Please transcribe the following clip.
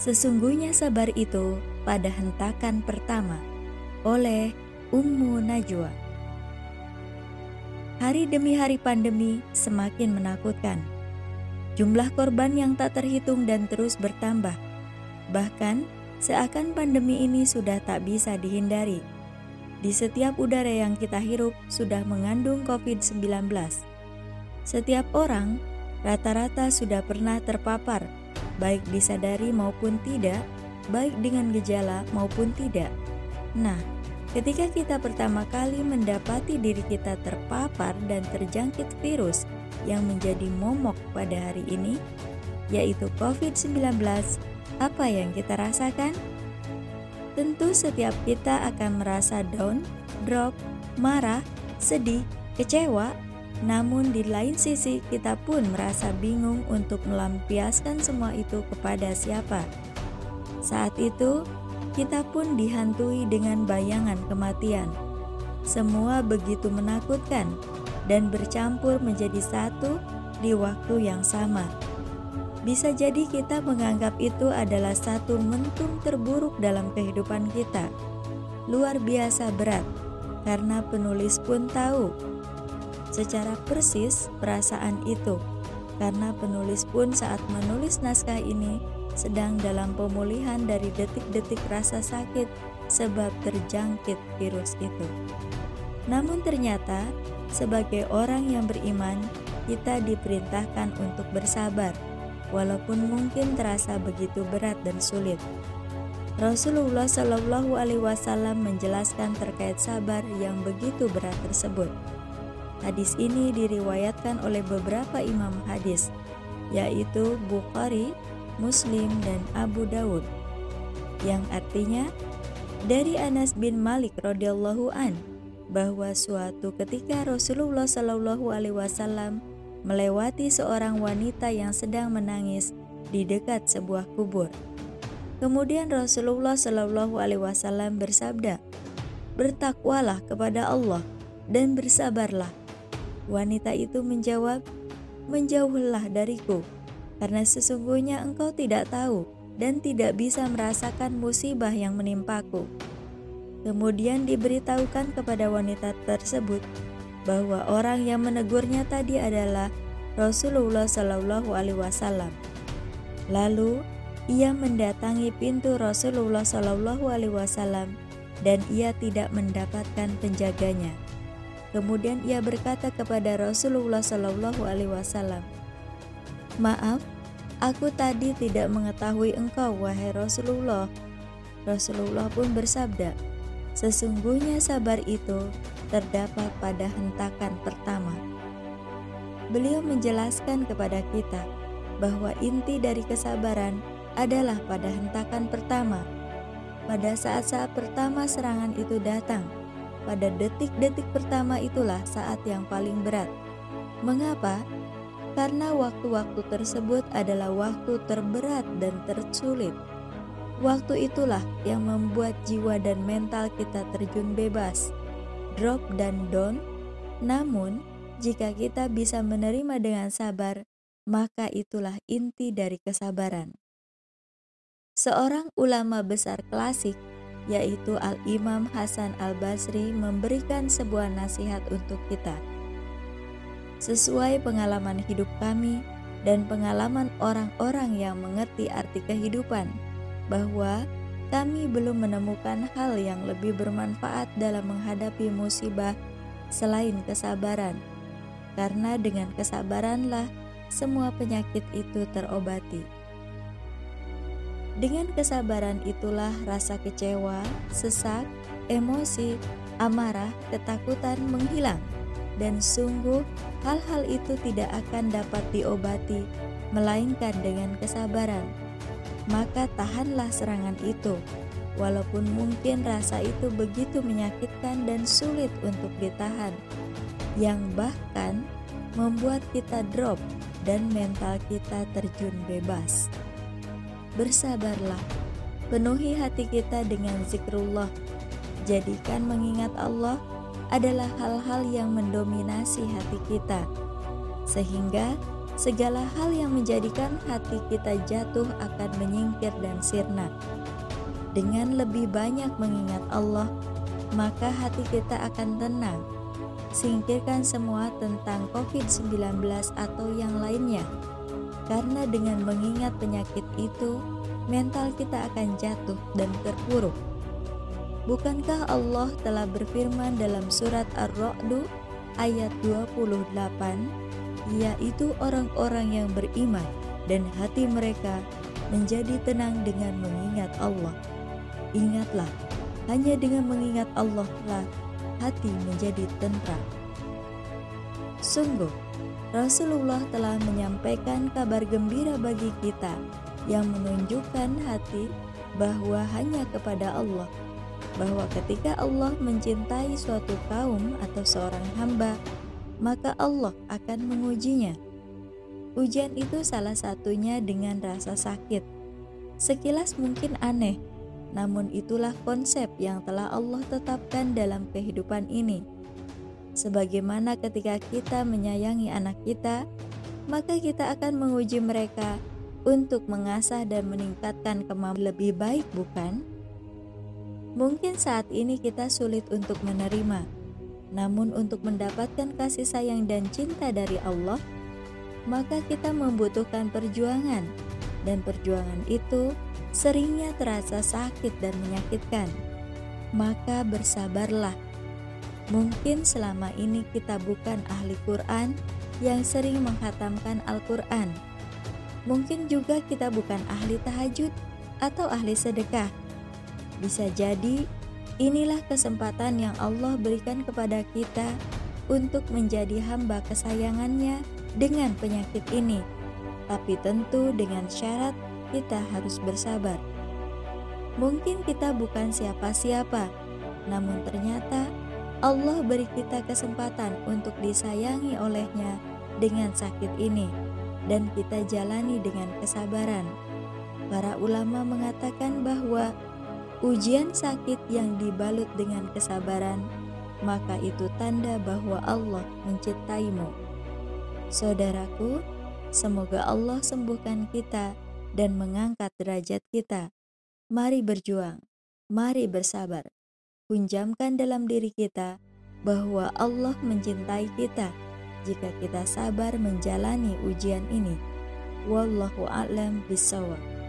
Sesungguhnya sabar itu pada hentakan pertama oleh Ummu Najwa. Hari demi hari pandemi semakin menakutkan. Jumlah korban yang tak terhitung dan terus bertambah. Bahkan seakan pandemi ini sudah tak bisa dihindari. Di setiap udara yang kita hirup sudah mengandung COVID-19. Setiap orang rata-rata sudah pernah terpapar baik disadari maupun tidak, baik dengan gejala maupun tidak. Nah, ketika kita pertama kali mendapati diri kita terpapar dan terjangkit virus yang menjadi momok pada hari ini, yaitu COVID-19, apa yang kita rasakan? Tentu setiap kita akan merasa down, drop, marah, sedih, kecewa, namun di lain sisi kita pun merasa bingung untuk melampiaskan semua itu kepada siapa. Saat itu, kita pun dihantui dengan bayangan kematian. Semua begitu menakutkan dan bercampur menjadi satu di waktu yang sama. Bisa jadi kita menganggap itu adalah satu mentung terburuk dalam kehidupan kita. Luar biasa berat, karena penulis pun tahu secara persis perasaan itu, karena penulis pun saat menulis naskah ini sedang dalam pemulihan dari detik-detik rasa sakit sebab terjangkit virus itu. Namun ternyata, sebagai orang yang beriman, kita diperintahkan untuk bersabar, walaupun mungkin terasa begitu berat dan sulit. Rasulullah Shallallahu Alaihi Wasallam menjelaskan terkait sabar yang begitu berat tersebut. Hadis ini diriwayatkan oleh beberapa imam hadis, yaitu Bukhari, Muslim, dan Abu Dawud, yang artinya dari Anas bin Malik radhiyallahu an bahwa suatu ketika Rasulullah Shallallahu alaihi wasallam melewati seorang wanita yang sedang menangis di dekat sebuah kubur. Kemudian Rasulullah Shallallahu alaihi wasallam bersabda, "Bertakwalah kepada Allah dan bersabarlah Wanita itu menjawab, "Menjauhlah dariku, karena sesungguhnya engkau tidak tahu dan tidak bisa merasakan musibah yang menimpaku." Kemudian diberitahukan kepada wanita tersebut bahwa orang yang menegurnya tadi adalah Rasulullah Shallallahu Alaihi Wasallam. Lalu ia mendatangi pintu Rasulullah Shallallahu Alaihi Wasallam dan ia tidak mendapatkan penjaganya. Kemudian ia berkata kepada Rasulullah Shallallahu Alaihi Wasallam, "Maaf, aku tadi tidak mengetahui engkau, wahai Rasulullah." Rasulullah pun bersabda, "Sesungguhnya sabar itu terdapat pada hentakan pertama." Beliau menjelaskan kepada kita bahwa inti dari kesabaran adalah pada hentakan pertama. Pada saat-saat pertama serangan itu datang, pada detik-detik pertama itulah saat yang paling berat. Mengapa? Karena waktu-waktu tersebut adalah waktu terberat dan tersulit. Waktu itulah yang membuat jiwa dan mental kita terjun bebas, drop dan down. Namun, jika kita bisa menerima dengan sabar, maka itulah inti dari kesabaran. Seorang ulama besar klasik yaitu Al-Imam Hasan Al-Basri memberikan sebuah nasihat untuk kita. Sesuai pengalaman hidup kami dan pengalaman orang-orang yang mengerti arti kehidupan, bahwa kami belum menemukan hal yang lebih bermanfaat dalam menghadapi musibah selain kesabaran, karena dengan kesabaranlah semua penyakit itu terobati. Dengan kesabaran itulah rasa kecewa, sesak, emosi, amarah, ketakutan menghilang, dan sungguh hal-hal itu tidak akan dapat diobati, melainkan dengan kesabaran. Maka tahanlah serangan itu, walaupun mungkin rasa itu begitu menyakitkan dan sulit untuk ditahan, yang bahkan membuat kita drop dan mental kita terjun bebas bersabarlah. Penuhi hati kita dengan zikrullah. Jadikan mengingat Allah adalah hal-hal yang mendominasi hati kita. Sehingga segala hal yang menjadikan hati kita jatuh akan menyingkir dan sirna. Dengan lebih banyak mengingat Allah, maka hati kita akan tenang. Singkirkan semua tentang COVID-19 atau yang lainnya, karena dengan mengingat penyakit itu, mental kita akan jatuh dan terpuruk. Bukankah Allah telah berfirman dalam surat Ar-Ra'du ayat 28, yaitu orang-orang yang beriman dan hati mereka menjadi tenang dengan mengingat Allah. Ingatlah, hanya dengan mengingat Allah lah hati menjadi tentram. Sungguh, Rasulullah telah menyampaikan kabar gembira bagi kita yang menunjukkan hati bahwa hanya kepada Allah bahwa ketika Allah mencintai suatu kaum atau seorang hamba, maka Allah akan mengujinya. Ujian itu salah satunya dengan rasa sakit. Sekilas mungkin aneh, namun itulah konsep yang telah Allah tetapkan dalam kehidupan ini. Sebagaimana ketika kita menyayangi anak kita, maka kita akan menguji mereka untuk mengasah dan meningkatkan kemampuan lebih baik, bukan? Mungkin saat ini kita sulit untuk menerima, namun untuk mendapatkan kasih sayang dan cinta dari Allah, maka kita membutuhkan perjuangan, dan perjuangan itu seringnya terasa sakit dan menyakitkan. Maka bersabarlah. Mungkin selama ini kita bukan ahli Quran yang sering menghatamkan Al-Quran. Mungkin juga kita bukan ahli tahajud atau ahli sedekah bisa jadi inilah kesempatan yang Allah berikan kepada kita untuk menjadi hamba kesayangannya dengan penyakit ini. Tapi tentu dengan syarat kita harus bersabar. Mungkin kita bukan siapa-siapa, namun ternyata Allah beri kita kesempatan untuk disayangi olehnya dengan sakit ini dan kita jalani dengan kesabaran. Para ulama mengatakan bahwa ujian sakit yang dibalut dengan kesabaran, maka itu tanda bahwa Allah mencintaimu. Saudaraku, semoga Allah sembuhkan kita dan mengangkat derajat kita. Mari berjuang, mari bersabar. Kunjamkan dalam diri kita bahwa Allah mencintai kita jika kita sabar menjalani ujian ini. Wallahu a'lam bishawab.